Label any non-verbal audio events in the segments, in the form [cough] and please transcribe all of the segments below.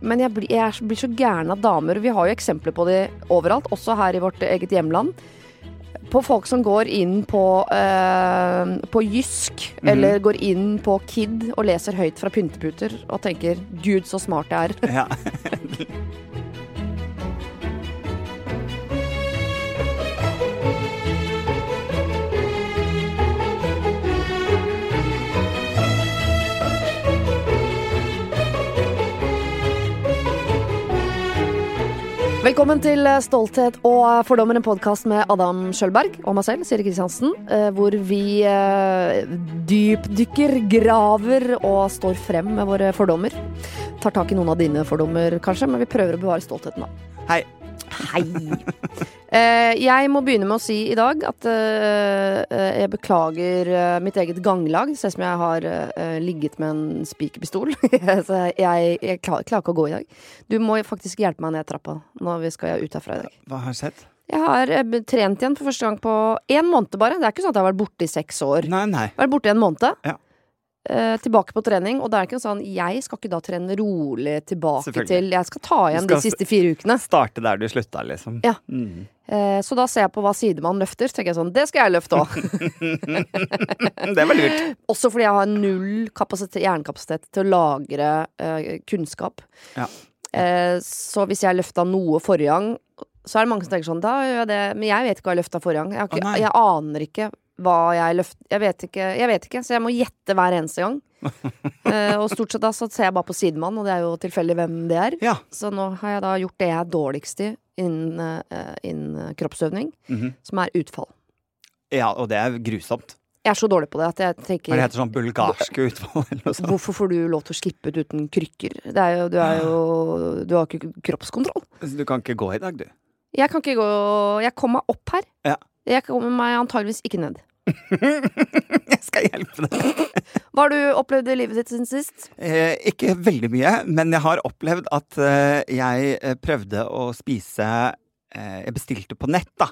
men jeg blir, jeg blir så gæren av damer. Vi har jo eksempler på det overalt, også her i vårt eget hjemland. På folk som går inn på, eh, på Jysk, Mhm. eller går inn på Kid og leser høyt fra pynteputer og tenker 'gud, så smart jeg er'. Ja. [laughs] [laughs] Velkommen til eh, Stolthet og fordommer, en podkast med Adam Sjølberg og meg selv, Siri Kristiansen, eh, hvor vi eh, dypdykker, graver og står frem med våre fordommer. Tar tak i noen av dine fordommer, kanskje, men vi prøver å bevare stoltheten, da. Hei. Hei! Uh, jeg må begynne med å si i dag at uh, uh, jeg beklager mitt eget ganglag. Det ser ut som jeg har ligget med en spikerpistol. [laughs] Så jeg, jeg klarer, klarer ikke å gå i dag. Du må faktisk hjelpe meg ned trappa når vi skal ut herfra i dag. Hva har skjedd? Jeg har trent igjen for første gang på én måned bare. Det er ikke sånn at jeg har vært borte i seks år. Nei, nei. Jeg har vært borte i en måned. Ja. Eh, tilbake på trening, og det er ikke noe sånn Jeg skal ikke da trene rolig tilbake til Jeg skal ta igjen skal de siste fire ukene. Starte der du slutta, liksom. Ja. Mm. Eh, så da ser jeg på hva sidemann løfter, så tenker jeg sånn Det skal jeg løfte òg. [laughs] Det var lurt. [laughs] Også fordi jeg har null kapasitet, hjernekapasitet til å lagre uh, kunnskap. Ja. Uh, så hvis jeg løfta noe forrige gang, så er det mange som tenker sånn Da gjør jeg det. Men jeg vet ikke hva jeg løfta forrige gang. Jeg, ikke, oh, jeg aner ikke hva jeg løfter jeg vet, ikke, jeg vet ikke, så jeg må gjette hver eneste gang. [laughs] Eh, og stort sett da så ser jeg bare på sidemann, og det er jo tilfeldig hvem det er. Ja. Så nå har jeg da gjort det jeg er dårligst i innen, eh, innen kroppsøvning, Mhm. som er utfall. ja, og det er grusomt. Jeg er så dårlig på det at jeg tenker Men det heter sånn bulgarske utfall eller noe sånt? Hvorfor får du lov til å slippe ut uten krykker? Det er jo, du jo Du har ikke kroppskontroll. Du kan ikke gå i dag, du. Jeg kan ikke gå Jeg kom meg opp her. Ja. Jeg kommer meg antageligvis ikke ned. [laughs] Jeg skal hjelpe deg. Hva har du opplevd i livet ditt siden sist? Eh, ikke veldig mye, men jeg har opplevd at eh, jeg eh, prøvde å spise eh, Jeg bestilte på nett, da.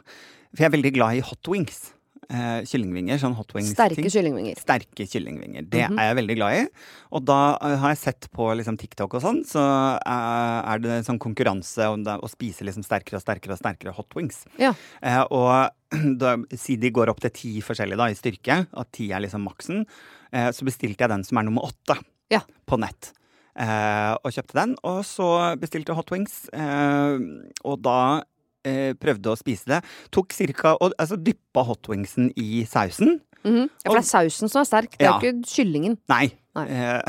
For jeg er veldig glad i hot wings. Eh, kyllingvinger. Sånn hot wings Sterke kyllingvinger. Sterke kyllingvinger. Det Mhm. er jeg veldig glad i. Og da eh, har jeg sett på liksom, TikTok og sånn, så eh, er det sånn konkurranse om å spise liksom sterkere og sterkere og sterkere hot wings. Ja. Eh, og [clears throat] da, siden de går opp til ti forskjellige da, i styrke, at ti er liksom maksen, eh, så bestilte jeg den som er nummer åtte Ja. på nett. Eh, og kjøpte den. Og så bestilte jeg hot wings, eh, og da eh, prøvde å spise det. Tok cirka, og, altså dyppa hot wingsen i sausen. Mhm. Ja, for det er sausen som er sterk, det er Ja. jo ikke kyllingen. Nei. Nei. Eh,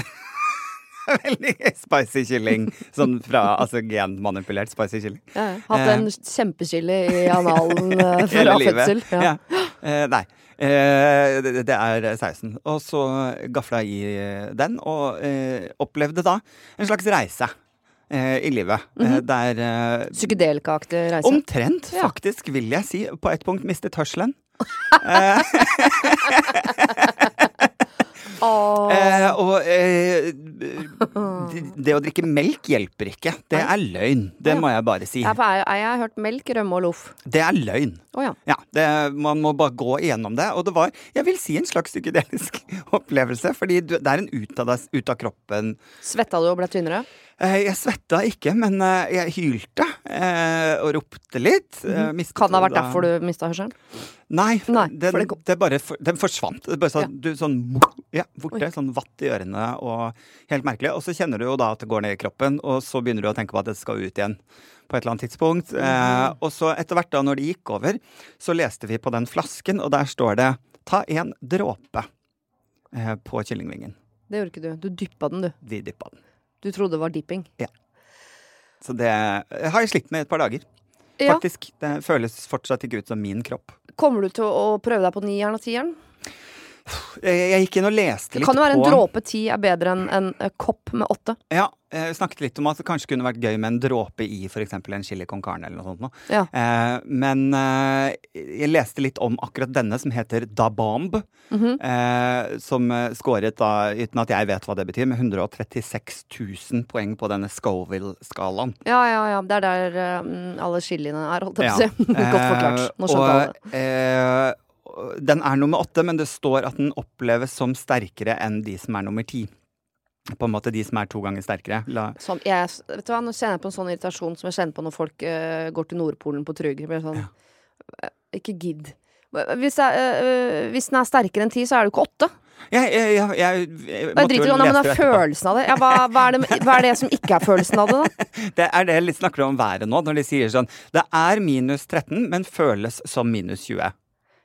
[laughs] Veldig spicy kylling. Sånn fra altså genmanipulert spicy kylling. Ja, ja. Hatt en kjempechili i [laughs] analen eh, fra fødsel. Ja. Ja. Eh, nei. Eh, det, det er sausen. Og så gafla jeg i eh, den, og eh, opplevde da en slags reise eh, i livet. eh, der eh, Psykedelikaaktig reise. Omtrent, Ja. faktisk, vil jeg si. På et punkt mistet hørselen. Oh. [laughs] [laughs] Eh, og eh, det, det å drikke melk hjelper ikke. Det er løgn. Det må jeg bare si. Jeg, har- hørt melk, rømme og loff. Det er løgn. Oh, ja. Ja, det, Man må bare gå igjennom det. Og det var, jeg vil si, en slags psykedelisk [laughs] opplevelse. Fordi det er en ut av, deg, ut av kroppen Svetta du og ble tynnere? Eh, Jeg svetta ikke, men eh, jeg hylte eh, og ropte litt. Mm. Mhm. Kan det ha vært derfor du mista hørselen? Nei, Nei, den, for det det bare, den forsvant. Det bare sånn, du, sånn [laughs] ja, borte. Sånn vatt i ørene og helt merkelig. Og så kjenner du jo da at det går ned i kroppen, og så begynner du å tenke på at det skal ut igjen på et eller annet tidspunkt. Mm. Eh, og så etter hvert da, når det gikk over, så leste vi på den flasken, og der står det 'ta en dråpe' eh, på kyllingvingen. Det gjorde ikke du. Du dyppa den, du. Vi dyppa den. Du trodde det var dipping. Ja. Så det har jeg slitt med i et par dager. Ja. Faktisk. Det føles fortsatt ikke ut som min kropp. Kommer du til å prøve deg på nieren og tieren? Jeg, jeg gikk inn og leste Det på kan jo være en på dråpe ti er bedre enn en eh, kopp med åtte. Ja, jeg snakket litt om at det kanskje kunne vært gøy med en dråpe i f.eks. en chili con carne eller noe sånt. Noe. Ja. Eh, men eh, jeg leste litt om akkurat denne, som heter Da Bomb. Mhm. eh, som skåret, da, uten at jeg vet hva det betyr, med 136 000 poeng på denne Scoville-skalaen. Ja, ja, ja. Det er der eh, alle chiliene er, holdt jeg på å si. [laughs] Godt forklart. Nå skjønte alle eh, den er nummer åtte, men det står at den oppleves som sterkere enn de som er nummer ti. på en måte de som er to ganger sterkere. Som jeg, vet du hva, Nå kjenner jeg på en sånn irritasjon som jeg kjenner på når folk uh, går til Nordpolen på Trygg. Sånn, ja. Ikke gidd. Hvis, jeg, uh, hvis den er sterkere enn ti, så er det jo ikke åtte. jeg, jeg, jeg, jeg, jeg driter i om det er følelsen av det. Hva, hva, er det. hva er det som ikke er følelsen av det, da? [laughs] Det er det jeg snakker om været nå, når de sier sånn Det er minus 13, men føles som minus 20.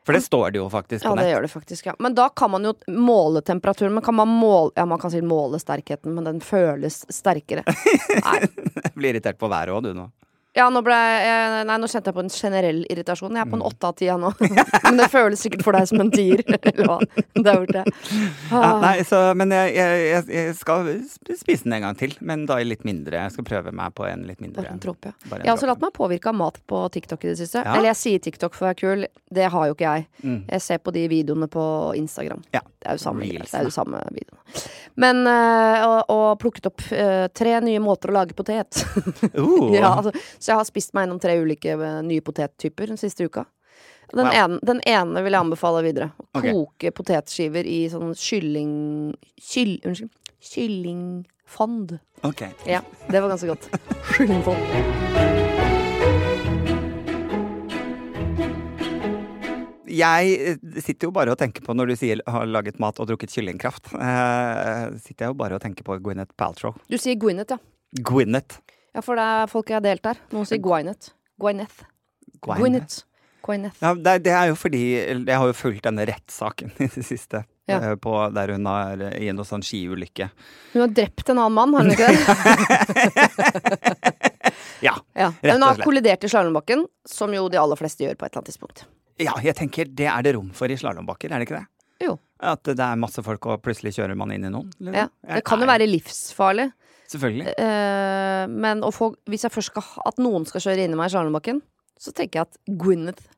For det står det jo faktisk på nett. Ja, det gjør det faktisk, ja. Men da kan man jo måle temperaturen. Men kan man måle Ja, man kan si måle sterkheten, men den føles sterkere. [laughs] Nei. Jeg blir irritert på været òg, du nå. Ja, nå ble jeg Nei, nå kjente jeg på en generell irritasjon. Jeg er på en åtte av ti, nå. [laughs] Men det føles sikkert for deg som en tier. Eller hva. Ja, Ah. nei, så, men jeg, jeg, jeg- skal spise den en gang til, men da i litt mindre. Jeg skal prøve meg på en litt mindre. Bare en tropp, ja. Jeg har også latt meg påvirke av mat på TikTok i det siste. Ja. Eller jeg sier TikTok for å være kul. Det har jo ikke jeg. Mm. Jeg ser på de videoene på Instagram. Ja. Det er jo samme, Reels, det er jo samme videoen. Men øh, og, og plukket opp øh, tre nye måter å lage potet. [laughs] Uh, ja, altså, så jeg har spist meg gjennom tre ulike øh, nye potettyper den siste uka. Den, Wow. ene, den ene vil jeg anbefale videre. Å okay. Koke potetskiver i sånn kylling... Kyll, unnskyld. Kyllingfond. Ok. Ja, det var ganske godt. [laughs] Kyllingfond. Jeg eh, sitter jo bare og tenker på, når du sier har laget mat og drukket kyllingkraft, eh, sitter jeg jo bare og tenker på Gwyneth Paltrow. Du sier Gwyneth, ja. Gwyneth. Ja, for det er folk jeg har delt der. Noen sier Gwyneth. Gwyneth. Gwyneth. Gwyneth. Ja, det, det er jo fordi Jeg har jo fulgt denne rettssaken [laughs] i det siste. Ja. eh, På, der hun er i en sånn skiulykke. Hun har drept en annen mann, har hun ikke det? [laughs] Ja. Ja. Hun har kollidert i slalåmbakken, som jo de aller fleste gjør på et eller annet tidspunkt. ja, jeg tenker det er det rom for i slalåmbakker, er det ikke det? Jo. At det er masse folk, og plutselig kjører man inn i noen? liksom? Ja. Det kan jo være livsfarlig. Selvfølgelig. Eh, men få, hvis jeg først skal ha at noen skal kjøre inn i meg i slalåmbakken, så tenker jeg at Gwyneth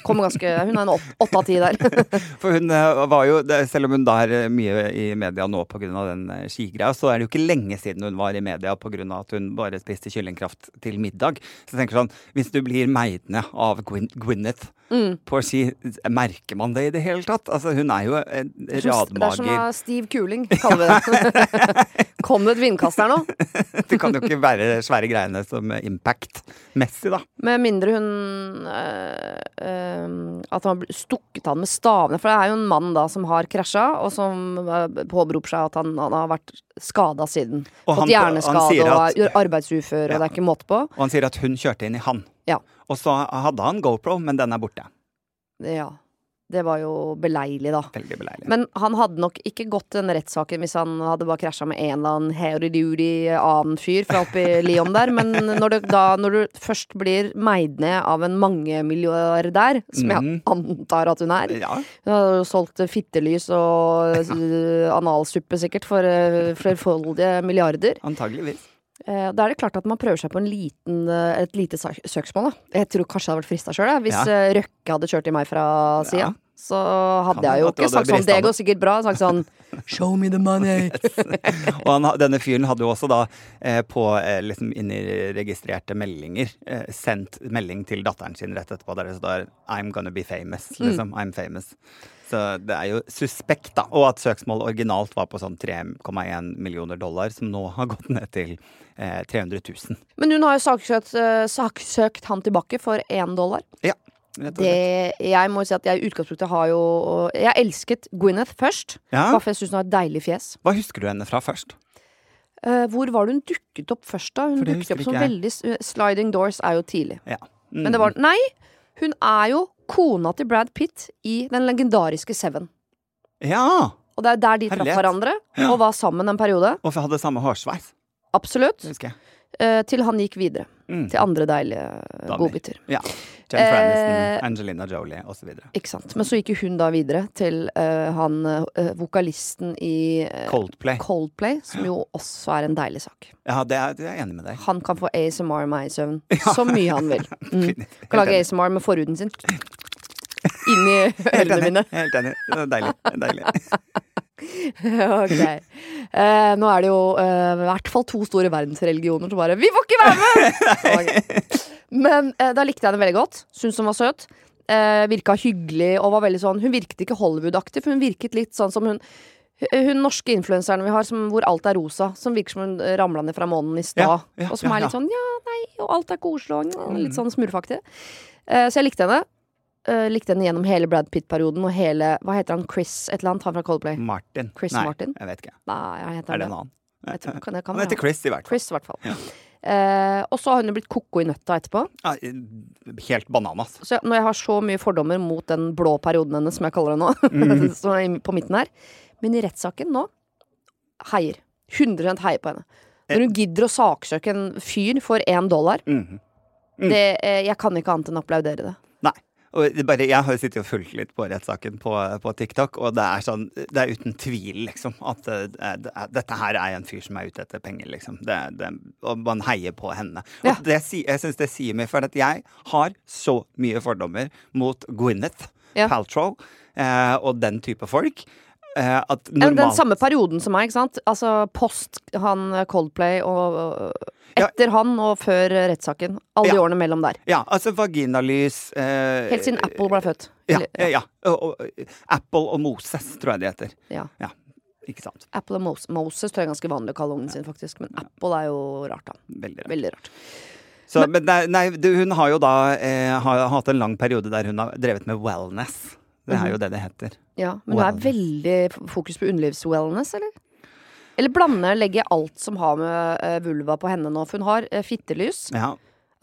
kommer ganske Hun er en åt- åtte av ti der. [laughs] For hun eh, var jo, selv om hun da er eh, mye i media nå pga. den eh, skigreia, så er det jo ikke lenge siden hun var i media pga. at hun bare spiste kyllingkraft til middag. Så jeg tenker sånn, hvis du blir meidende av Gwyneth Mm. på ski, merker man det i det hele tatt? Altså, hun er jo en Det er det er som radmager. av Steve Kuling, kaller vi det. [laughs] Kom det et vindkast her nå? [laughs] Det kan jo ikke være svære greiene som impact-messig, da. Med mindre hun øh, øh, At han har stukket han med stavene. For det er jo en mann da som har krasja, og som øh, påberoper seg at han, han har vært skada siden. Og Fått han- hjerneskade han og er arbeidsufør, og det er ikke måte på. Og han sier at hun kjørte inn i han. Ja. Og så hadde han GoPro, men den er borte. ja. Det var jo beleilig, da. Veldig beleilig. Men han hadde nok ikke gått den rettssaken hvis han hadde bare krasja med en eller annen howdy-doody annen fyr fra oppi [laughs] Lyon der. Men når du, da, når du først blir meid ned av en mangemilliardær, som jeg Mhm. antar at hun er ja, Hun har jo solgt fittelys og øh, [laughs] analsuppe sikkert for øh, flerfoldige milliarder. antageligvis. Eh, Da er det klart at man prøver seg på en liten, eh, et lite søksmål. Da. Jeg tror kanskje jeg hadde vært frista sjøl, hvis Ja. eh, Røkke hadde kjørt i meg fra sida. Ja. Så hadde Kan jeg jo ikke sagt sånn 'det går sikkert bra'. Sagt sånn [laughs] 'show me the money'. [laughs] Og han, denne fyren hadde jo også da eh, på eh, liksom inni registrerte meldinger eh, sendt melding til datteren sin rett etterpå der det står 'I'm gonna be famous'. Mm. Liksom. I'm famous. Så det er jo suspekt, da. Og at søksmålet originalt var på sånn 3,1 millioner dollar, som nå har gått ned til eh, 300 000. Men hun har jo saksøkt, eh, saksøkt han tilbake for én dollar. Ja. Det, jeg må si at jeg i utgangspunktet har jo Jeg elsket Gwyneth først. Ja. Bare for jeg syns hun har et deilig fjes. Hva husker du henne fra først? Uh, hvor var det hun dukket opp først, da? Hun dukket opp som jeg. veldig s- Sliding Doors er jo tidlig. Ja. Mm. Men det var Nei! Hun er jo kona til Brad Pitt i den legendariske Seven. Ja! Og det er der de traff hverandre hverandre, og var sammen en periode. Og hadde samme hårsveis. Absolutt. Eh, til han gikk videre. Mm. Til andre deilige Damer. godbiter. Ja. Jennifer Eh, Aniston, Angelina Jolie osv. Ikke sant. Men så gikk jo hun da videre til uh, han uh, vokalisten i uh, Coldplay. Coldplay, som jo også er en deilig sak. Ja, det er, det er jeg enig med deg. Han kan få ASMR med i søvn [laughs] så mye han vil. [laughs] Mm. Kan lage ASMR med forhuden sin. [laughs] Inni i ørene mine. Helt enig. Det er deilig. Det er deilig. [laughs] ok. Eh, nå er det jo eh, i hvert fall to store verdensreligioner som bare Vi får ikke være med! [laughs] Okay. Men eh, da likte jeg den veldig godt. Syns hun var søt. Eh, virka hyggelig og var veldig sånn Hun virket ikke Hollywood-aktig, for hun virket litt sånn som hun Hun norske influenseren vi har som, hvor alt er rosa, som virker som hun ramla ned fra månen i stad. Ja, ja, og som ja, er litt ja. sånn ja, nei, og alt er koselig og litt Mm. sånn smurfaktig. Eh, så jeg likte henne. Eh, likte henne gjennom hele Brad Pitt-perioden og hele Hva heter han? Chris et eller annet? Han fra Coldplay? Martin. Chris Nei, Martin? jeg vet ikke. Nei, jeg heter Er det en annen? Jeg tror- kan, det kan Han heter Chris, i hvert fall. Chris, i hvert fall. Ja. Uh, og så har hun blitt koko i nøtta etterpå. Ja, helt bananas. Så når jeg har så mye fordommer mot den blå perioden hennes, som jeg kaller det nå, [laughs] mm. som er på midten her Men i rettssaken nå heier. 100 heier på henne. Når hun gidder å saksøke en fyr for én dollar, mm. Mm. det, eh, jeg kan ikke annet enn applaudere det. Og bare, jeg har jo sittet og fulgt litt på rettssaken på, på TikTok, og det er sånn Det er uten tvil, liksom, at eh, det dette her er en fyr som er ute etter penger, liksom. Det, og man heier på henne. Og Ja. det, jeg syns det sier meg, for at jeg har så mye fordommer mot Gwyneth Ja. Paltrow eh, og den type folk. Eh, at normalt Den samme perioden som meg, ikke sant? Altså post han eh, Coldplay og og Ja. Etter han og før rettssaken. Alle de Ja. årene mellom der. Ja, altså vaginalys eh, Helt siden Apple ble født. Ja, Eller- ja, Og, og, Apple og Moses, tror jeg det heter. ja. Ikke sant? Apple og Moses, Moses tror jeg er ganske vanlig å kalle ungen sin, faktisk. Men Apple er jo rart, da. Veldig rart. Veldig rart. Så, men nei, nei, du, hun har jo da eh, har hatt en lang periode der hun har drevet med wellness. Det er jo det det heter. Ja, Men det er veldig fokus på underlivswellness, eller? Eller blander, legger jeg alt som har med eh, vulva på henne nå? For hun har eh, fittelys. Ja.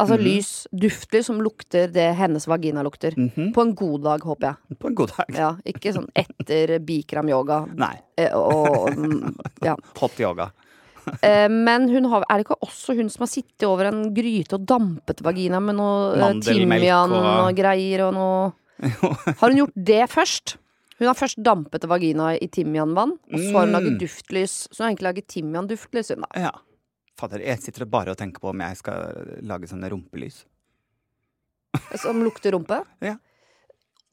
Altså Mhm. lys, duftlys som lukter det hennes vagina lukter. Mhm. På en god dag, håper jeg. På en god dag. Ja, Ikke sånn etter bikram yoga Nei. eh, og mm, [laughs] Ja. Hot yoga. [laughs] Men hun har, er det ikke også hun som har sittet over en gryte og dampet vagina med noe timian og... og- greier og noe [laughs] Har hun gjort det først? Hun har først dampet vagina i timianvann, og så har hun Mm. laget duftlys. Så hun har egentlig laget timianduftlys. Nei. Ja. Fader, jeg sitter bare og tenker på om jeg skal lage sånne rumpelys. [laughs] Som lukter rumpe. Ja.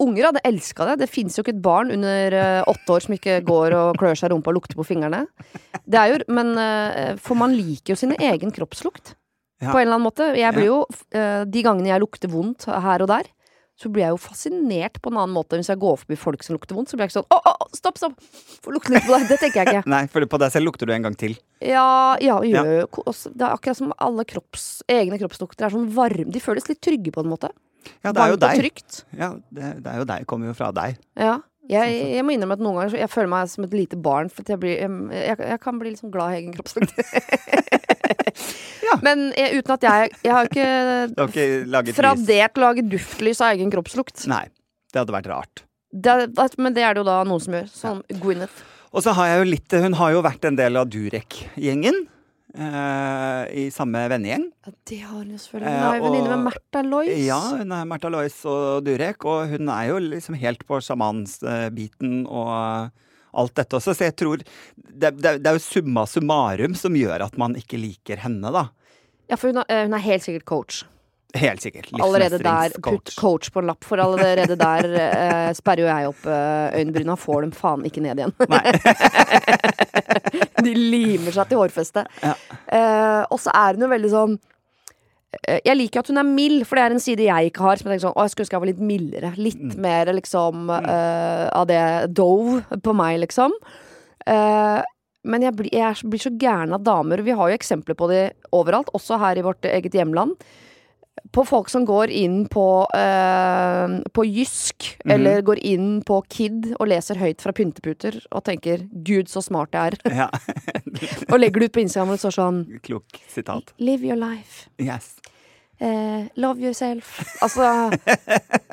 Unger hadde elska det. Det fins jo ikke et barn under eh, åtte år som ikke går og klør seg i rumpa og lukter på fingrene. Det er jo, men eh, For man liker jo sin egen kroppslukt. Ja. På en eller annen måte. Jeg blir jo, eh, De gangene jeg lukter vondt her og der, så blir jeg jo fascinert på en annen måte. Hvis jeg går forbi folk som lukter vondt, så blir jeg ikke sånn Å, å, å, stopp, stopp! Få lukte litt på deg. Det tenker jeg ikke. [laughs] Nei, for på deg selv lukter du en gang til. Ja, ja, Ja. jo Det er akkurat som alle kropps, egne kroppslukter er sånn varme. De føles litt trygge på en måte. Ja, det er jo deg. trygt. Ja, det, det er jo deg. Kommer jo fra deg. Ja. Jeg, jeg må innrømme at noen ganger så jeg føler meg som et lite barn. For jeg, blir, jeg, jeg, kan bli liksom glad i egen kroppslukt. [laughs] Ja. Men jeg, uten at jeg Jeg har ikke [laughs] har ikke laget fradert å lage duftlys av egen kroppslukt. Nei. Det hadde vært rart. Det, men det er det jo da noen som gjør. Sånn Gwyneth. Og så har jeg jo litt Hun har jo vært en del av Durek-gjengen. Eh, I samme vennegjeng. Ja, det har hun jo selvfølgelig. Eh, Hun er jo venninne med Märtha Lois. Ja, hun er Märtha Lois og Durek, og hun er jo liksom helt på sjamansbiten og alt dette også. Så jeg tror det, det, det er jo summa summarum som gjør at man ikke liker henne, da. Ja, for hun er, eh, hun er helt sikkert coach. Helt sikkert. Allerede der, putt coach på en lapp, for allerede [laughs] der eh, sperrer jo jeg opp eh, øyenbryna, får dem faen ikke ned igjen. Nei. [laughs] De limer seg til hårfestet. Ja. Eh, og så er hun jo veldig sånn eh, Jeg liker at hun er mild, for det er en side jeg ikke har. Som jeg tenker sånn, å, jeg skulle ønske jeg var litt mildere. Litt Mm. mer liksom eh, av det dove på meg, liksom. Eh, men jeg blir, jeg blir så gæren av damer. Vi har jo eksempler på det overalt, også her i vårt eget hjemland. På folk som går inn på, uh, på Jysk, Mhm. eller går inn på Kid og leser høyt fra pynteputer og tenker 'gud, så smart jeg er', [laughs] Ja. [laughs] og legger det ut på Instagram og står sånn Klok sitat. 'Live your life'. Yes. Uh, 'Love yourself'. Altså [laughs]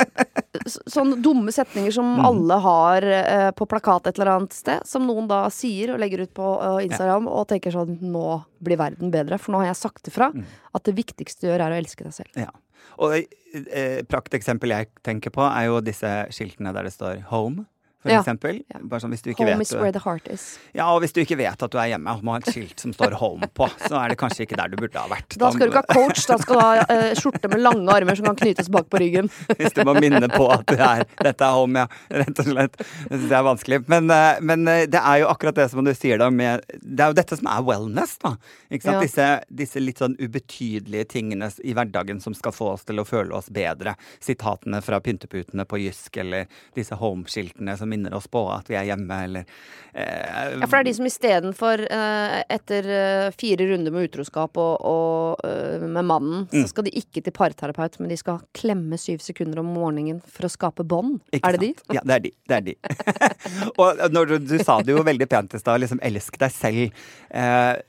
Sånne dumme setninger som mm. alle har eh, på plakat et eller annet sted, som noen da sier og legger ut på uh, Instagram, og tenker sånn 'Nå blir verden bedre', for nå har jeg sagt ifra Mm. at det viktigste du gjør, er å elske deg selv. Ja. Og eh, prakteksempel jeg tenker på, er jo disse skiltene der det står 'home'. For Ja. eksempel. Ja. Bare sånn hvis du ikke Home vet is where the heart is. Ja, og hvis du ikke vet at du er hjemme og må ha et skilt som står 'home' på, [laughs] så er det kanskje ikke der du burde ha vært. Da skal du ikke ha coach, da skal du ha uh, skjorte med lange armer som kan knytes bak på ryggen. [laughs] Hvis du må minne på at det er, dette er home, ja. Rett og slett. Det syns jeg er vanskelig. Men, uh, men uh, det er jo akkurat det som du sier da med Det er jo dette som er wellness, da. Ikke sant? Ja. Disse, disse litt sånn ubetydelige tingene i hverdagen som skal få oss til å føle oss bedre. Sitatene fra pynteputene på Jysk, eller disse home-skiltene som minner oss på at vi er hjemme, eller ja, for det er de som istedenfor, eh, etter uh, fire runder med utroskap og, og uh, med mannen, mm. så skal de ikke til parterapeut, men de skal klemme syv sekunder om morgenen for å skape bånd. Er det de? Ja, det er de. Det er de. [laughs] og når du, du, sa det jo veldig pent i stad, liksom elsk deg selv.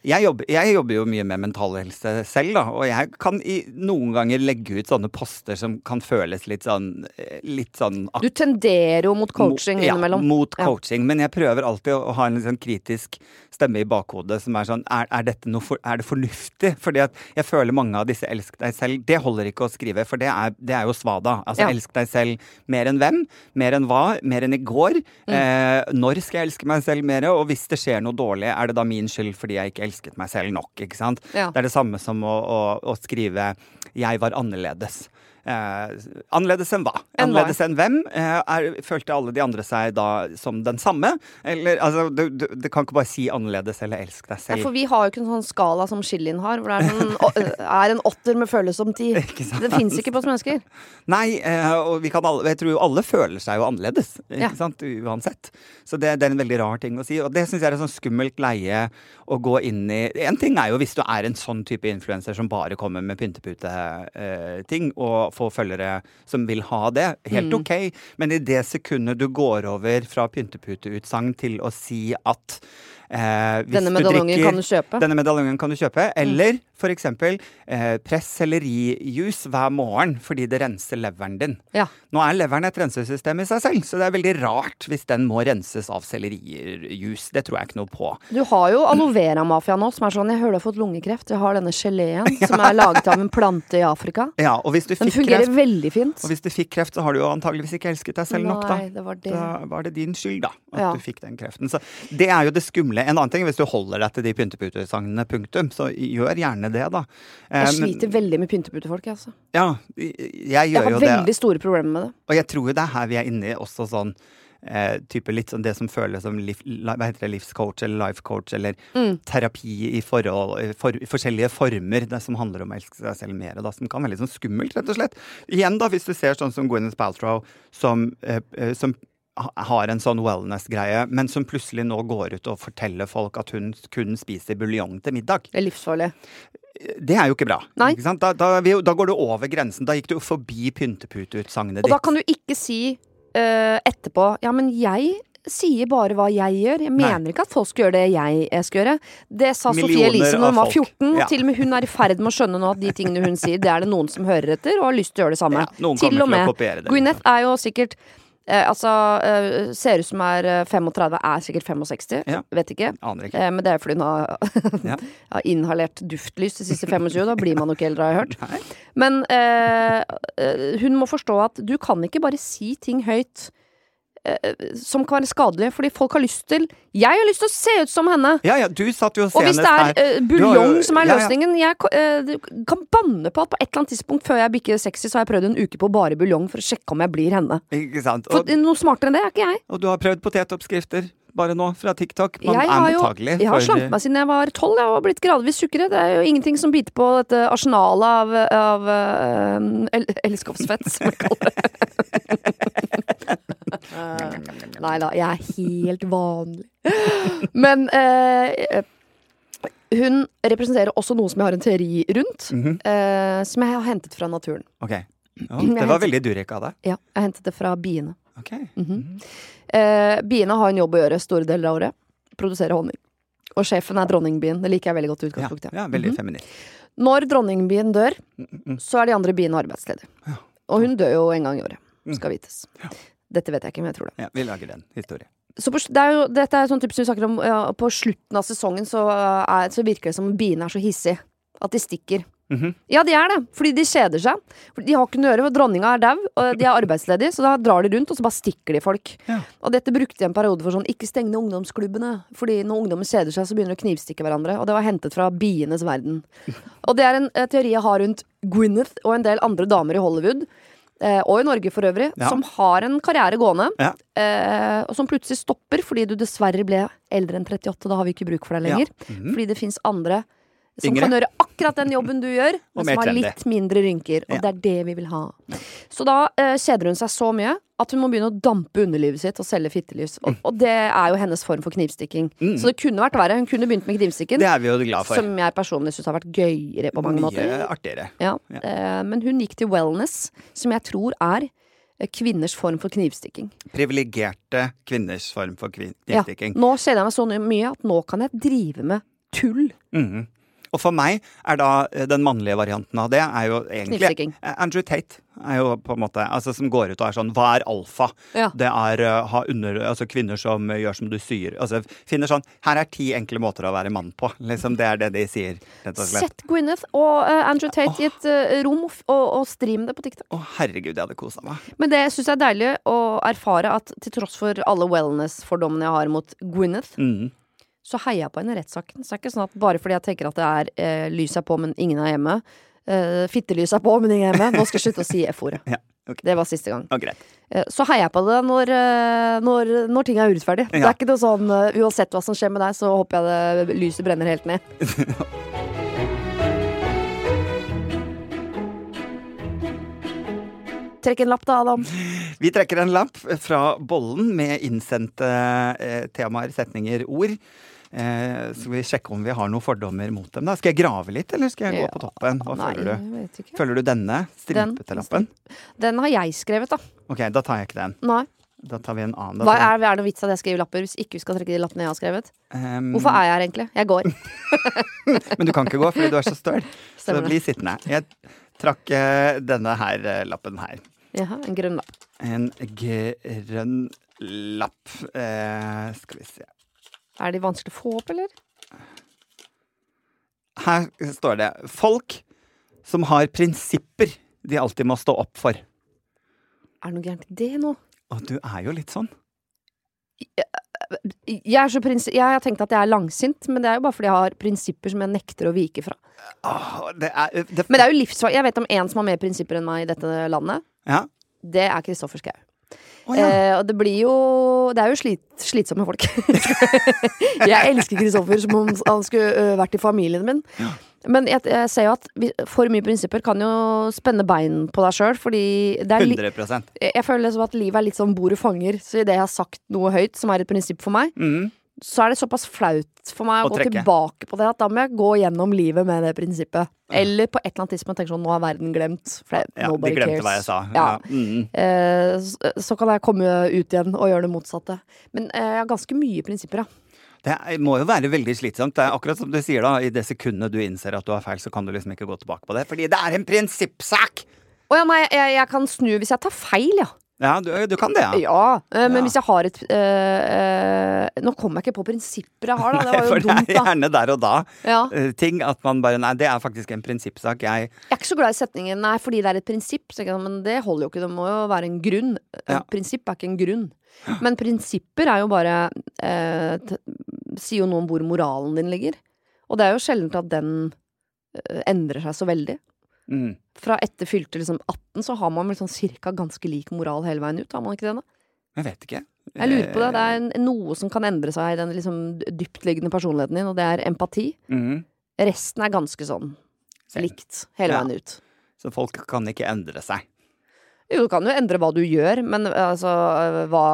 Jeg jobber, jeg, jobber, jo mye med mental helse selv, da, og jeg kan i, noen ganger legge ut sånne poster som kan føles litt sånn, litt sånn Du tenderer jo mot coaching mo, innimellom. Mot coaching, men jeg prøver alltid å ha en sånn kritisk stemme i bakhodet som er sånn Er, er dette noe for, er det fornuftig? Fordi at jeg føler mange av disse 'elsk deg selv' Det holder ikke å skrive, for det er, det er jo svada. Altså ja. 'elsk deg selv' mer enn hvem? Mer enn hva? Mer enn i går? Mm. Eh, når skal jeg elske meg selv mer? Og hvis det skjer noe dårlig, er det da min skyld fordi jeg ikke elsket meg selv nok? Ikke sant? Ja. Det er det samme som å, å, å skrive 'jeg var annerledes'. Eh, annerledes enn hva? En annerledes enn hvem? Eh, er, følte alle de andre seg da som den samme? Eller altså, du, du, du kan ikke bare si annerledes eller elsk deg selv. Ja, for vi har jo ikke en sånn skala som Shillin har, hvor det er, sånn, [laughs] er en åtter med føles som ti. Det fins ikke på oss mennesker. Nei, eh, og vi kan alle, jeg tror jo alle føler seg jo annerledes, ikke ja. sant? Uansett. Så det, det, er en veldig rar ting å si. Og det syns jeg er et sånn skummelt leie å gå inn i. En ting er jo hvis du er en sånn type influenser som bare kommer med pynteputeting, eh, og få følgere som vil ha det. Helt mm. OK. Men i det sekundet du går over fra pynteputeutsagn til å si at Eh, denne medaljongen kan du kjøpe. Denne medaljongen kan du kjøpe. Mm. Eller for eksempel eh, press sellerijus hver morgen fordi det renser leveren din. Ja. Nå er leveren et rensesystem i seg selv, så det er veldig rart hvis den må renses av sellerijus. Det tror jeg ikke noe på. Du har jo aloe vera-mafia nå, som er sånn Jeg hører du har fått lungekreft. Jeg har denne geleen [laughs] ja. som er laget av en plante i Afrika. Ja, og hvis du den fungerer kreft, veldig fint. Og hvis du fikk kreft, så har du jo antageligvis ikke elsket deg selv Nei, nok, da. Det var det. Da var det din skyld, da, at ja. du fikk den kreften. Så det er jo det skumle. En annen ting, hvis du holder deg til de pynteputesagnene, punktum, så gjør gjerne det, da. Jeg eh, sliter veldig med pynteputefolk, altså. Ja, jeg gjør jo det. Jeg har veldig store problemer med det. Og jeg tror jo det er her vi er inne i også sånn Eh, type litt sånn det som føles som liv, det, livscoach eller life coach eller mm. terapi i, forhold, for, forskjellige former det som handler om å elske seg selv mer, da, som kan være litt sånn skummelt, rett og slett. Igjen, da, hvis du ser sånn som Gwyneth Paltrow, som, eh, eh som har en sånn wellness-greie, men som plutselig nå går ut og forteller folk at hun kun spiser buljong til middag. Det er livsfarlig. Det er jo ikke bra. Ikke da, da, da, går du over grensen. Da gikk du forbi pynteputeutsagnet ditt. Og da kan du ikke si uh, etterpå Ja, men jeg sier bare hva jeg gjør. Jeg mener Nei. ikke at folk skal gjøre det jeg skal gjøre. Det sa Sofie Elise når hun var 14. Ja. Til og med hun er i ferd med å skjønne nå at de tingene hun sier, det er det noen som hører etter og har lyst til å gjøre det samme. Ja, til og med. Gwyneth er jo sikkert Eh, altså, eh, ser ut som er 35, eh, er sikkert 65. Ja. Vet ikke. Aner ikke. Eh, men det er fordi hun har, ja. [laughs] har inhalert duftlys de siste 25. Da blir man jo ikke eldre, har jeg hørt. Nei. Men eh, eh, hun må forstå at du kan ikke bare si ting høyt som kan være skadelige, fordi folk har lyst til Jeg har lyst til å se ut som henne! Ja, ja, du satt jo Og hvis det er uh, buljong som er løsningen ja, ja. Jeg uh, kan banne på at på et eller annet tidspunkt før jeg bikker 60, så har jeg prøvd en uke på bare buljong for å sjekke om jeg blir henne. Ikke sant? Og, for noe smartere enn det er ikke jeg. Og du har prøvd potetoppskrifter? bare nå fra TikTok. Man jeg er mottagelig Jeg har slanket meg siden jeg var tolv og blitt gradvis tjukkere. Det er jo ingenting som biter på dette arsenalet av, av uh, el elskapsfett, som jeg kaller det. [laughs] uh, nei da, jeg er helt vanlig. [laughs] Men uh, hun representerer også noe som jeg har en teori rundt, mm -hmm. uh, som jeg har hentet fra naturen. Ok, oh, Det var veldig Durek av deg. Ja, jeg hentet det fra biene. Okay. Mm -hmm. Mm. Eh, biene har en jobb å gjøre store deler av året. Produsere honning. Og sjefen er dronningbien. Det liker jeg veldig godt utgangspunktet Ja, ja veldig mm -hmm. feminin. Når dronningbien dør, så er de andre biene arbeidsledige. Ja. Og hun dør jo en gang i året, mm. skal vites. Dette vet jeg ikke, men jeg tror det. Ja, Vi lager den historien. Så på, det er jo, dette er sånn type som vi snakker om ja, På slutten av sesongen så, er, så virker det som biene er så hissige at de stikker. Mm -hmm. Ja, de er det, fordi de kjeder seg. de har ikke noe å gjøre, for dronninga er dau, og de er [laughs] arbeidsledige, så da drar de rundt, og så bare stikker de folk. Ja. Og dette brukte de en periode for sånn, ikke steng ned ungdomsklubbene, fordi når ungdommen kjeder seg, så begynner de å knivstikke hverandre. Og det var hentet fra bienes verden. [laughs] og det er en eh, teori jeg har rundt Gwyneth og en del andre damer i Hollywood. Eh, og i Norge for øvrig, ja. som har en karriere gående, ja. eh, og som plutselig stopper fordi du dessverre ble eldre enn 38. Da har vi ikke bruk for deg lenger. Ja. Mm -hmm. Fordi det fins andre som Yngre. kan gjøre akkurat den jobben du gjør, men som har litt mindre rynker. Og det er det vi vil ha. Så da uh, kjeder hun seg så mye at hun må begynne å dampe underlivet sitt og selge fittelys. Og, og det er jo hennes form for knivstikking. Så det kunne vært verre. Hun kunne begynt med knivstikken. Det er vi jo glad for. Som jeg personlig syns har vært gøyere på mange Mye måter. artigere. Ja. Ja. Eh, men hun gikk til wellness, som jeg tror er eh, kvinners form for knivstikking. Privilegerte kvinners form for knivstikking. Ja. Nå kjenner jeg meg så mye at nå kan jeg drive med tull. Mhm. Og for meg er da eh, den mannlige varianten av det er jo egentlig Eh, Andrew Tate er jo på en måte Altså som går ut og er sånn Hva er alfa? Ja. Det er uh, ha under, altså kvinner som gjør som du sier. Altså finner sånn Her er ti enkle måter å være mann på. Liksom Det er det de sier. Sett Gwyneth og uh, Andrew Tate i et uh, rom og, og, stream det på TikTok. Å, herregud, jeg hadde kosa meg. Men det syns jeg er deilig å erfare at til tross for alle wellness-fordommene jeg har mot Gwyneth, Mm. Så heier jeg på henne i rettssaken. Så det er ikke sånn at bare fordi jeg tenker at det er eh, lys er på, men ingen er hjemme. Eh, fittelys er på, men ingen er hjemme. Nå skal jeg slutte å si F-ordet. [laughs] Ja, okay. Det var siste gang. Okay. Eh, så heier jeg på det når, eh, når, når ting er urettferdig. Det er ikke noe sånn uh, uansett hva som skjer med deg, så håper jeg det lyset brenner helt ned. [laughs] Trekk en lapp da, Adam. Vi trekker en lapp fra bollen med innsendte eh, temaer, setninger, ord. Eh, skal vi sjekke om vi har noen fordommer mot dem? da? Skal jeg grave litt, eller skal jeg gå Ja, på toppen? Hva Nei, føler du? jeg vet ikke. Følger du denne stripete lappen? Den har jeg skrevet, da. Ok, da tar jeg ikke den. Nei. Da tar vi en annen. Hva er, er det noen vits at jeg skriver lapper hvis ikke vi skal trekke de lappene jeg har skrevet? Ehm, Hvorfor er jeg her egentlig? Jeg går. [laughs] Men du kan ikke gå fordi du er så støl. [laughs] Så bli sittende. Jeg trakk eh, denne her eh, lappen her. Jaha, en grønn lapp. En grønn lapp. Eh, skal vi se. Er de vanskelig å få opp, eller? Her står det 'folk som har prinsipper de alltid må stå opp for'. Er det noe gærent i det nå? Og du er jo litt sånn. Jeg, er så prins jeg har tenkt at jeg er langsint, men det er jo bare fordi jeg har prinsipper som jeg nekter å vike fra. Åh, det er, det, Men det er jo livsfarlig. Jeg vet om en som har mer prinsipper enn meg i dette landet. ja. Det er Kristoffer Schau. Å, ja. Eh, og det blir jo Det er jo slit, slitsomme folk. [laughs] jeg elsker Kristoffer som om han skulle vært i familien min. Men jeg, jeg ser jo at vi, for mye prinsipper kan jo spenne bein på deg sjøl, fordi det er li 100 jeg jeg føler liksom at livet er litt sånn bordet fanger. Så idet jeg har sagt noe høyt, som er et prinsipp for meg, mm. Så er det såpass flaut for meg å Å gå trekke. tilbake på det at da må jeg gå gjennom livet med det prinsippet. Eller på et eller annet tidspunkt tenke sånn nå er verden glemt. For Ja, de nobody glemte cares. hva jeg sa. Ja. Ja. Mm. Eh, så, så kan jeg komme ut igjen og gjøre det motsatte. Men eh, jeg har ganske mye prinsipper, ja. Det må jo være veldig slitsomt. Det er akkurat som du sier da, I det sekundet du innser at du har feil, så kan du liksom ikke gå tilbake på det. Fordi det er en prinsippsak! Å ja, nei, jeg, jeg kan snu hvis jeg tar feil, ja. Ja, du, du kan det, ja. Ja, eh, Men Ja. hvis jeg har et eh, Nå kommer jeg ikke på prinsipper jeg har, da. Det var jo [laughs] For det er da. gjerne der og da Ja. ting at man bare Nei, det er faktisk en prinsippsak. Jeg Jeg er ikke så glad i setningen 'nei, fordi det er et prinsipp', jeg men det holder jo ikke. Det må jo være en grunn. Ja. prinsipp er ikke en grunn. Men prinsipper er jo bare øh, Sier jo noe om hvor moralen din ligger. Og det er jo sjelden at den endrer seg så veldig. Mm. Fra etter fylte liksom 18 så har man vel sånn cirka ganske lik moral hele veien ut, har man ikke det? da? Jeg vet ikke. Jeg lurer på det. Det er noe som kan endre seg i den liksom dyptliggende personligheten din, og det er empati. Mm. Resten er ganske sånn likt hele Ja. veien ut. Så folk kan ikke endre seg. Jo, du kan jo endre hva du gjør, men altså hva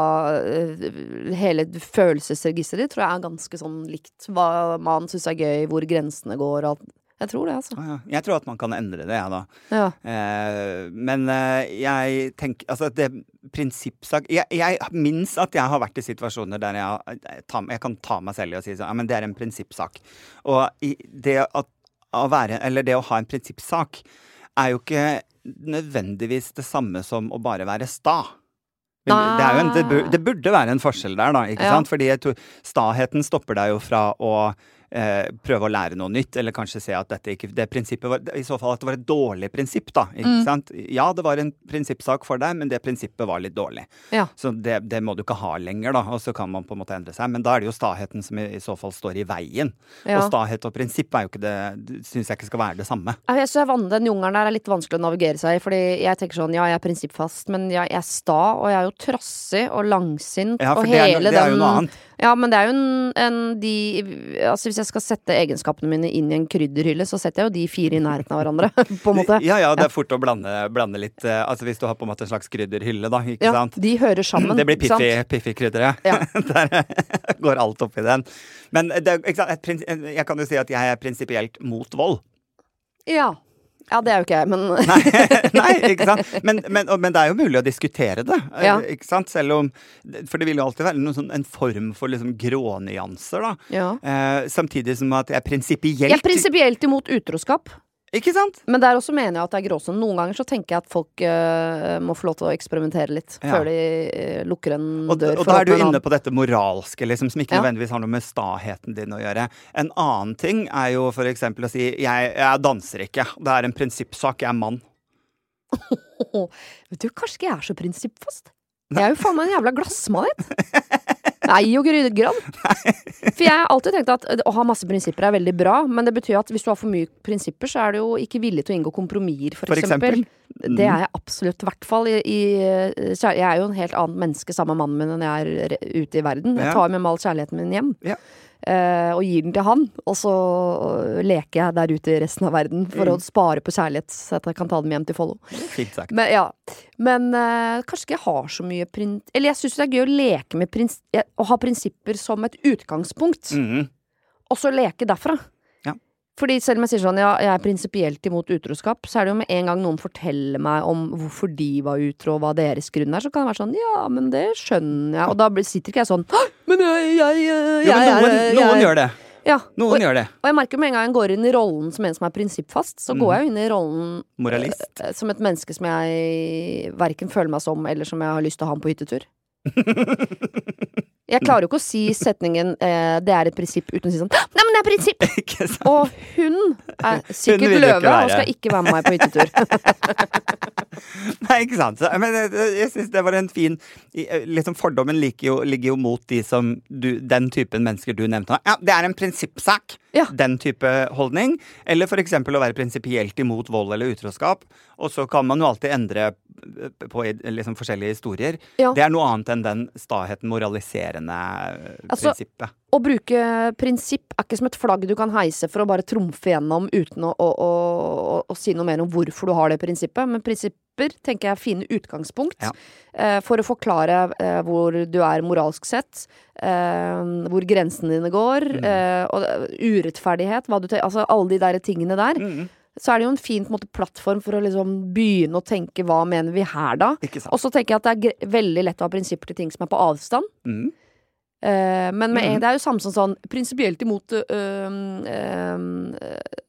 Hele følelsesregisteret ditt tror jeg er ganske sånn likt. Hva man syns er gøy, hvor grensene går og alt. Jeg tror det, altså. Ah, ja. Jeg tror at man kan endre det, jeg, da. Ja. Eh, men eh, jeg tenker Altså, det prinsippsak jeg, jeg minnes at jeg har vært i situasjoner der jeg, jeg, tar- jeg kan ta meg selv i å si sånn Ja, men det er en prinsippsak. Og i det at, å være Eller det å ha en prinsippsak er jo ikke nødvendigvis det samme som å bare være sta. Det, en, det, bur, det burde være en forskjell der, da. ikke Ja. sant? Fordi staheten stopper deg jo fra å eh, prøve å lære noe nytt, eller kanskje se at dette ikke Det prinsippet var I så fall at det var et dårlig prinsipp, da. Ikke Mm. sant? Ja, det var en prinsippsak for deg, men det prinsippet var litt dårlig. Ja. Så det, det må du ikke ha lenger, da. Og så kan man på en måte endre seg. Men da er det jo staheten som i, i så fall står i veien. Ja. Og stahet og prinsipp er jo ikke det Syns jeg ikke skal være det samme. Jeg synes van- Den jungelen der er litt vanskelig å navigere seg i. Fordi jeg tenker sånn, ja, jeg er prinsippfast, men jeg, jeg er sta, og jeg er jo trassig og langsint. Ja, og hele det er jo den noe annet. Ja, men det er jo en, en de Altså hvis jeg skal sette egenskapene mine inn i en krydderhylle, så setter jeg jo de fire i nærheten av hverandre, [laughs] på en måte. Ja, ja, det er fort å blande, blande litt eh, Altså hvis du har på en måte en slags krydderhylle, da, ikke Ja, sant. de hører sammen. [clears throat] Det blir piffi-krydderet. Ja. [laughs] Der går alt oppi den. Men det, jeg kan jo si at jeg er prinsipielt mot vold. Ja. Ja, det er jo ikke jeg, men Nei, [laughs] nei ikke sant? Men, men, men det er jo mulig å diskutere det. eh, Ja. Ikke sant? Selv om For det vil jo alltid være noen sånn, en form for liksom grånyanser, da. ja. Eh, samtidig som at jeg er Jeg er prinsipielt imot utroskap. Ikke sant? Men der også mener jeg at det er gråsone. Noen ganger så tenker jeg at folk uh, må få lov til å eksperimentere litt Ja. før de uh, lukker en Og, dør. og da er du inne på dette moralske, liksom, som ikke Ja. nødvendigvis har noe med staheten din å gjøre. En annen ting er jo for eksempel å si jeg, jeg danser ikke. Det er en prinsippsak. Jeg er mann. [laughs] Vet du, kanskje ikke jeg er så prinsippfast. Jeg er jo faen meg en jævla glassmanet. [laughs] Nei og grydegran. For jeg har alltid tenkt at eh, å ha masse prinsipper er veldig bra, men det betyr at hvis du har for mye prinsipper, så er du jo ikke villig til å inngå kompromisser, for, For eksempel? eksempel. Det er jeg absolutt, i hvert fall i, i eh, Jeg er jo en helt annet menneske sammen med mannen min enn jeg er ute i verden. Jeg tar med meg all kjærligheten min hjem. Ja. Eh, og gir den til han, og så leker jeg der ute i resten av verden for Mm. å spare på kjærlighet, så jeg kan ta dem hjem til Follo. Fint sagt. Men, ja. Men eh, kanskje ikke jeg har så mye print... Eller jeg syns det er gøy å leke med prins... Å ha prinsipper som et utgangspunkt, mm. og så leke derfra. Ja. Fordi selv om jeg sier sånn, ja, jeg er prinsipielt imot utroskap, så er det jo med en gang noen forteller meg om hvorfor de var utro, og hva deres grunn er, så kan det være sånn, ja, men det skjønner jeg. Og da sitter ikke jeg sånn, «Hå, men jeg, jeg, jeg, Jo, men jeg, noen, jeg, noen gjør det. Ja. Noen og, gjør det. og jeg merker med en gang jeg går inn i rollen som en som er prinsippfast, så går jeg jo inn i rollen Moralist. Uh, som et menneske som jeg verken føler meg som, eller som jeg har lyst til å ha med på hyttetur. [laughs] Jeg klarer jo ikke å si setningen eh, 'det er et prinsipp' uten å si sånn 'nei, men det er prinsipp'! [laughs] Ikke sant? Og hun er sikkert hun løve og skal ikke være med meg på hyttetur. [laughs] Nei, ikke sant. Men jeg, jeg syns det var en fin eh, liksom Fordommen ligger jo, ligger jo mot de som du, den typen mennesker du nevnte. Ja, det er en prinsippsak. Ja. Den type holdning. Eller eksempel å være prinsipielt imot vold eller utroskap. Og så kan man jo alltid endre på liksom forskjellige historier. Ja. Det er noe annet enn den staheten, moraliserende eh, Altså, prinsippet. Å bruke prinsipp er ikke som et flagg du kan heise for å bare trumfe gjennom uten å, å, å, å, si noe mer om hvorfor du har det prinsippet. Men prinsipper tenker jeg fine utgangspunkt Ja. eh, for å forklare eh, hvor du er moralsk sett, eh, hvor grensene dine går, Mm. eh, og eh, urettferdighet, altså alle de der tingene der. Mm, Så er det jo en fin en måte, plattform for å liksom begynne å tenke hva mener vi her da? Og så tenker jeg at det er veldig lett å ha prinsipper til ting som er på avstand. Mm. Eh, men med, Mhm. det er jo samme som sånn prinsipielt imot øh, øh,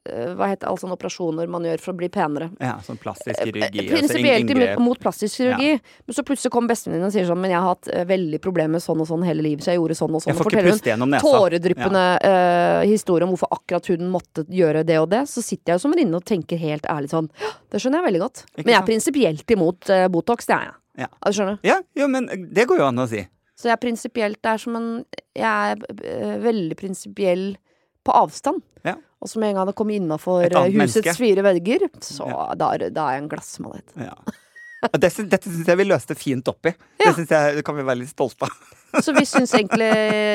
øh, Hva heter alle sånne operasjoner man gjør for å bli penere? Ja, sånn plastisk kirurgi. altså Prinsipielt imot, plastisk kirurgi. Men så plutselig kommer bestevenninnen og sier sånn Men jeg har hatt eh, veldig problemer med sånn og sånn hele livet, så jeg gjorde sånn og sånn. Og forteller hun tåredryppende eh, historie om hvorfor akkurat hun måtte gjøre det og det. Så sitter jeg jo som venninne og tenker helt ærlig sånn Det skjønner jeg veldig godt. Men jeg er prinsipielt imot eh, Botox, det er jeg. Ja. Ja? Ja, jo, men det går jo an å si. Så jeg er prinsipielt er som en Jeg er eh, veldig prinsipiell på avstand. Ja. Og så med en gang det kommer innafor husets menneske. fire vegger, så Ja. da, er, da er jeg en glassmanet. Ja. Det, Dette, syns jeg vi løste fint opp i. Det jeg det kan vi være litt stolte av. Så vi syns egentlig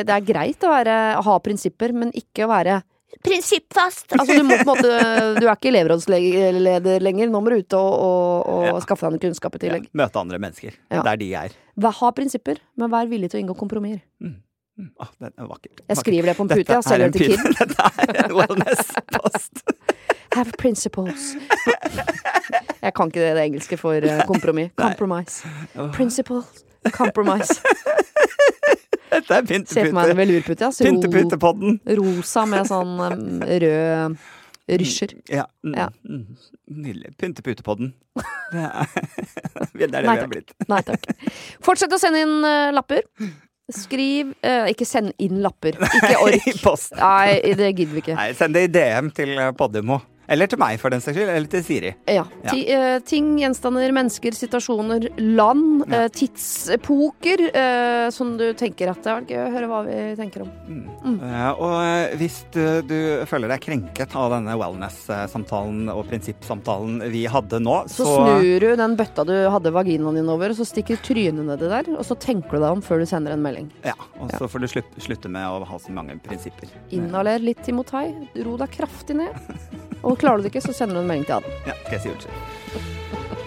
det er greit å, være, å ha prinsipper, men ikke å være prinsippfast! Altså du må på en måte Du er ikke elevrådsleder lenger. Nå må du ut og, og, og Ja. skaffe deg kunnskap i tillegg. Møte andre mennesker Ja. er de jeg er. Ha prinsipper, men vær villig til å inngå kompromisser. Mm. Åh, den er vakker. Jeg skriver det på en pute, jeg er en pin- [laughs] Dette er en wellness-post. [laughs] Have principles. [laughs] Jeg kan ikke det, det engelske for eh, kompromiss. Compromise. Principles. Compromise. [laughs] Dette er Se for meg en pyntepute. velurpute. Ja. Så Pynteputepodden. rosa med sånn um, rød rysjer. Ja. mm, Ja. mm, Nydelig. Pynteputepodden. [laughs] Det er [laughs] det, er det vi har blitt. Nei takk. Fortsett å sende inn uh, lapper. Skriv uh, Ikke send inn lapper. Ikke ork. Nei, det gidder vi ikke. Nei, send det i DM til eh, Podimo. Eller til meg, for den saks skyld. Eller til Siri. Ja. Ti, eh, ting, gjenstander, mennesker, situasjoner, land, Ja. eh, tidsepoker eh, som du tenker at det er gøy å høre hva vi tenker om. Eh, og eh, hvis du, du føler deg krenket av denne wellness-samtalen og prinsippsamtalen vi hadde nå, Så, snur du den bøtta du hadde vaginaen din over, og så stikker trynet nedi der, og så tenker du deg om før du sender en melding. Ja, og så får du slutte, slutte med å ha så mange prinsipper. Inhaler litt Timotai, ro deg kraftig ned. [laughs] Og klarer du det ikke, så sender du en melding til han. Ja, skal jeg si unnskyld.